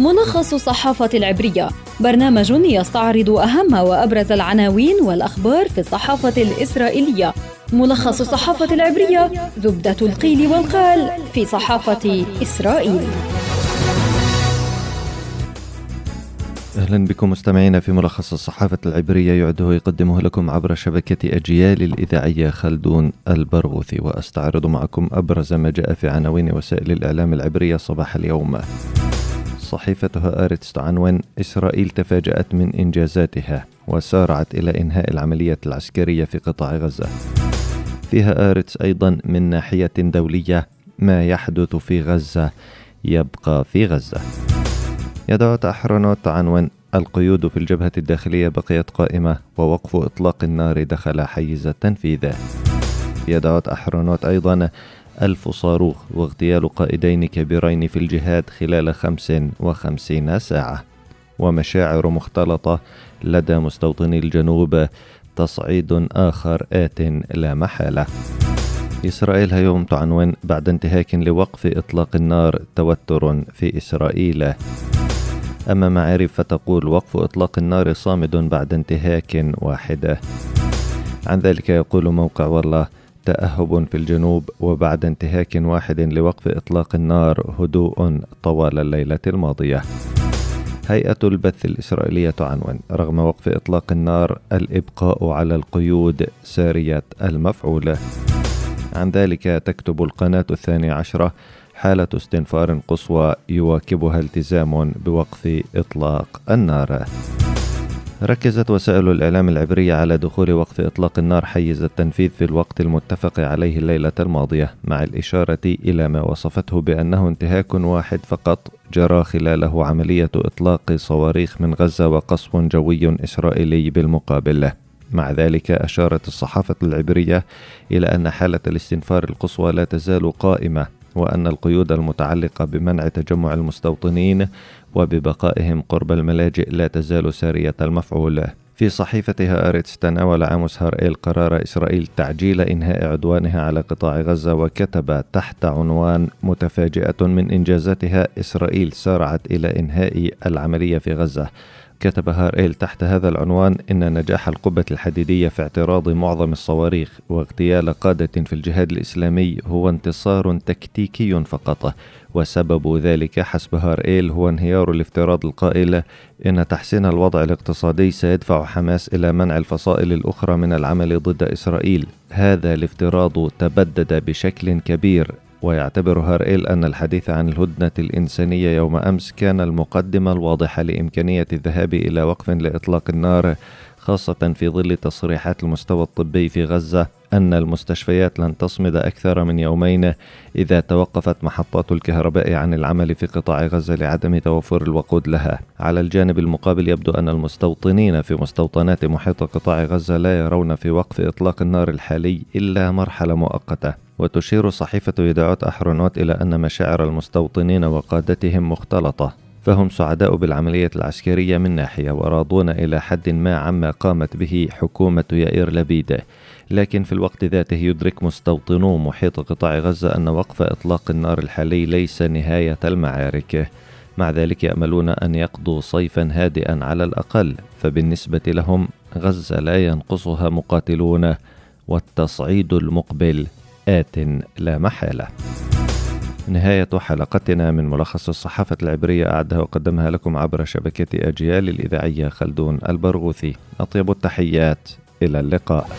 ملخص الصحافة العبرية. برنامج يستعرض أهم وأبرز العناوين والأخبار في الصحافة الإسرائيلية. ملخص الصحافة العبرية زبدة القيل والقال في صحافة إسرائيل. أهلا بكم مستمعينا في ملخص الصحافة العبرية يعده يقدمه لكم عبر شبكة أجيال الإذاعية خلدون البرغوثي. وأستعرض معكم أبرز ما جاء في عناوين وسائل الإعلام العبرية صباح اليوم. صحيفة هآرتس تعنون إسرائيل تفاجأت من إنجازاتها وسارعت إلى إنهاء العملية العسكرية في قطاع غزة. في هآرتس أيضا من ناحية دولية ما يحدث في غزة يبقى في غزة. يديعوت أحرونوت عنوان القيود في الجبهة الداخلية بقيت قائمة ووقف إطلاق النار دخل حيز التنفيذ. يديعوت أحرونوت أيضا ألف صاروخ واغتيال قائدين كبيرين في الجهاد خلال خمس وخمسين ساعة. ومشاعر مختلطة لدى مستوطني الجنوب تصعيد آخر آت لا محالة. إسرائيل هيوم تعنون بعد انتهاك لوقف إطلاق النار توتر في إسرائيل. أما معارف فتقول وقف إطلاق النار صامد بعد انتهاك واحدة عن ذلك يقول موقع والله تأهب في الجنوب وبعد انتهاك واحد لوقف إطلاق النار هدوء طوال الليلة الماضية. هيئة البث الإسرائيلية عنون رغم وقف إطلاق النار الإبقاء على القيود سارية المفعول. عن ذلك تكتب القناة الثانية عشرة حالة استنفار قصوى يواكبها التزام بوقف إطلاق النار. ركزت وسائل الإعلام العبرية على دخول وقف إطلاق النار حيز التنفيذ في الوقت المتفق عليه الليلة الماضية مع الإشارة إلى ما وصفته بأنه انتهاك واحد فقط جرى خلاله عملية إطلاق صواريخ من غزة وقصف جوي إسرائيلي بالمقابل. مع ذلك أشارت الصحافة العبرية إلى أن حالة الاستنفار القصوى لا تزال قائمة. وأن القيود المتعلقة بمنع تجمع المستوطنين وببقائهم قرب الملاجئ لا تزال سارية المفعول. في صحيفتها أريتس تناول عاموس هارئيل قرار إسرائيل تعجيل إنهاء عدوانها على قطاع غزة وكتب تحت عنوان متفاجئة من إنجازاتها إسرائيل سارعت إلى إنهاء العملية في غزة. كتب هاريل تحت هذا العنوان إن نجاح القبة الحديدية في اعتراض معظم الصواريخ واغتيال قادة في الجهاد الإسلامي هو انتصار تكتيكي فقط وسبب ذلك حسب هاريل هو انهيار الافتراض القائل إن تحسين الوضع الاقتصادي سيدفع حماس إلى منع الفصائل الأخرى من العمل ضد إسرائيل. هذا الافتراض تبدد بشكل كبير. ويعتبر هارئيل أن الحديث عن الهدنة الإنسانية يوم أمس كان المقدمة الواضحة لإمكانية الذهاب إلى وقف لإطلاق النار خاصة في ظل تصريحات المستوى الطبي في غزة أن المستشفيات لن تصمد أكثر من يومين إذا توقفت محطات الكهرباء عن العمل في قطاع غزة لعدم توفر الوقود لها. على الجانب المقابل يبدو أن المستوطنين في مستوطنات محيط قطاع غزة لا يرون في وقف إطلاق النار الحالي إلا مرحلة مؤقتة. وتشير صحيفة يدعوت أحرونوت إلى أن مشاعر المستوطنين وقادتهم مختلطة فهم سعداء بالعملية العسكرية من ناحية وراضون إلى حد ما عما قامت به حكومة يائير لبيد لكن في الوقت ذاته يدرك مستوطنو محيط قطاع غزة أن وقف إطلاق النار الحالي ليس نهاية المعارك. مع ذلك يأملون أن يقضوا صيفا هادئا على الأقل فبالنسبة لهم غزة لا ينقصها مقاتلون والتصعيد المقبل. آت لا محالة. نهاية حلقتنا من ملخص الصحافة العبرية أعدها وقدمها لكم عبر شبكة أجيال الإذاعية خلدون البرغوثي. أطيب التحيات إلى اللقاء.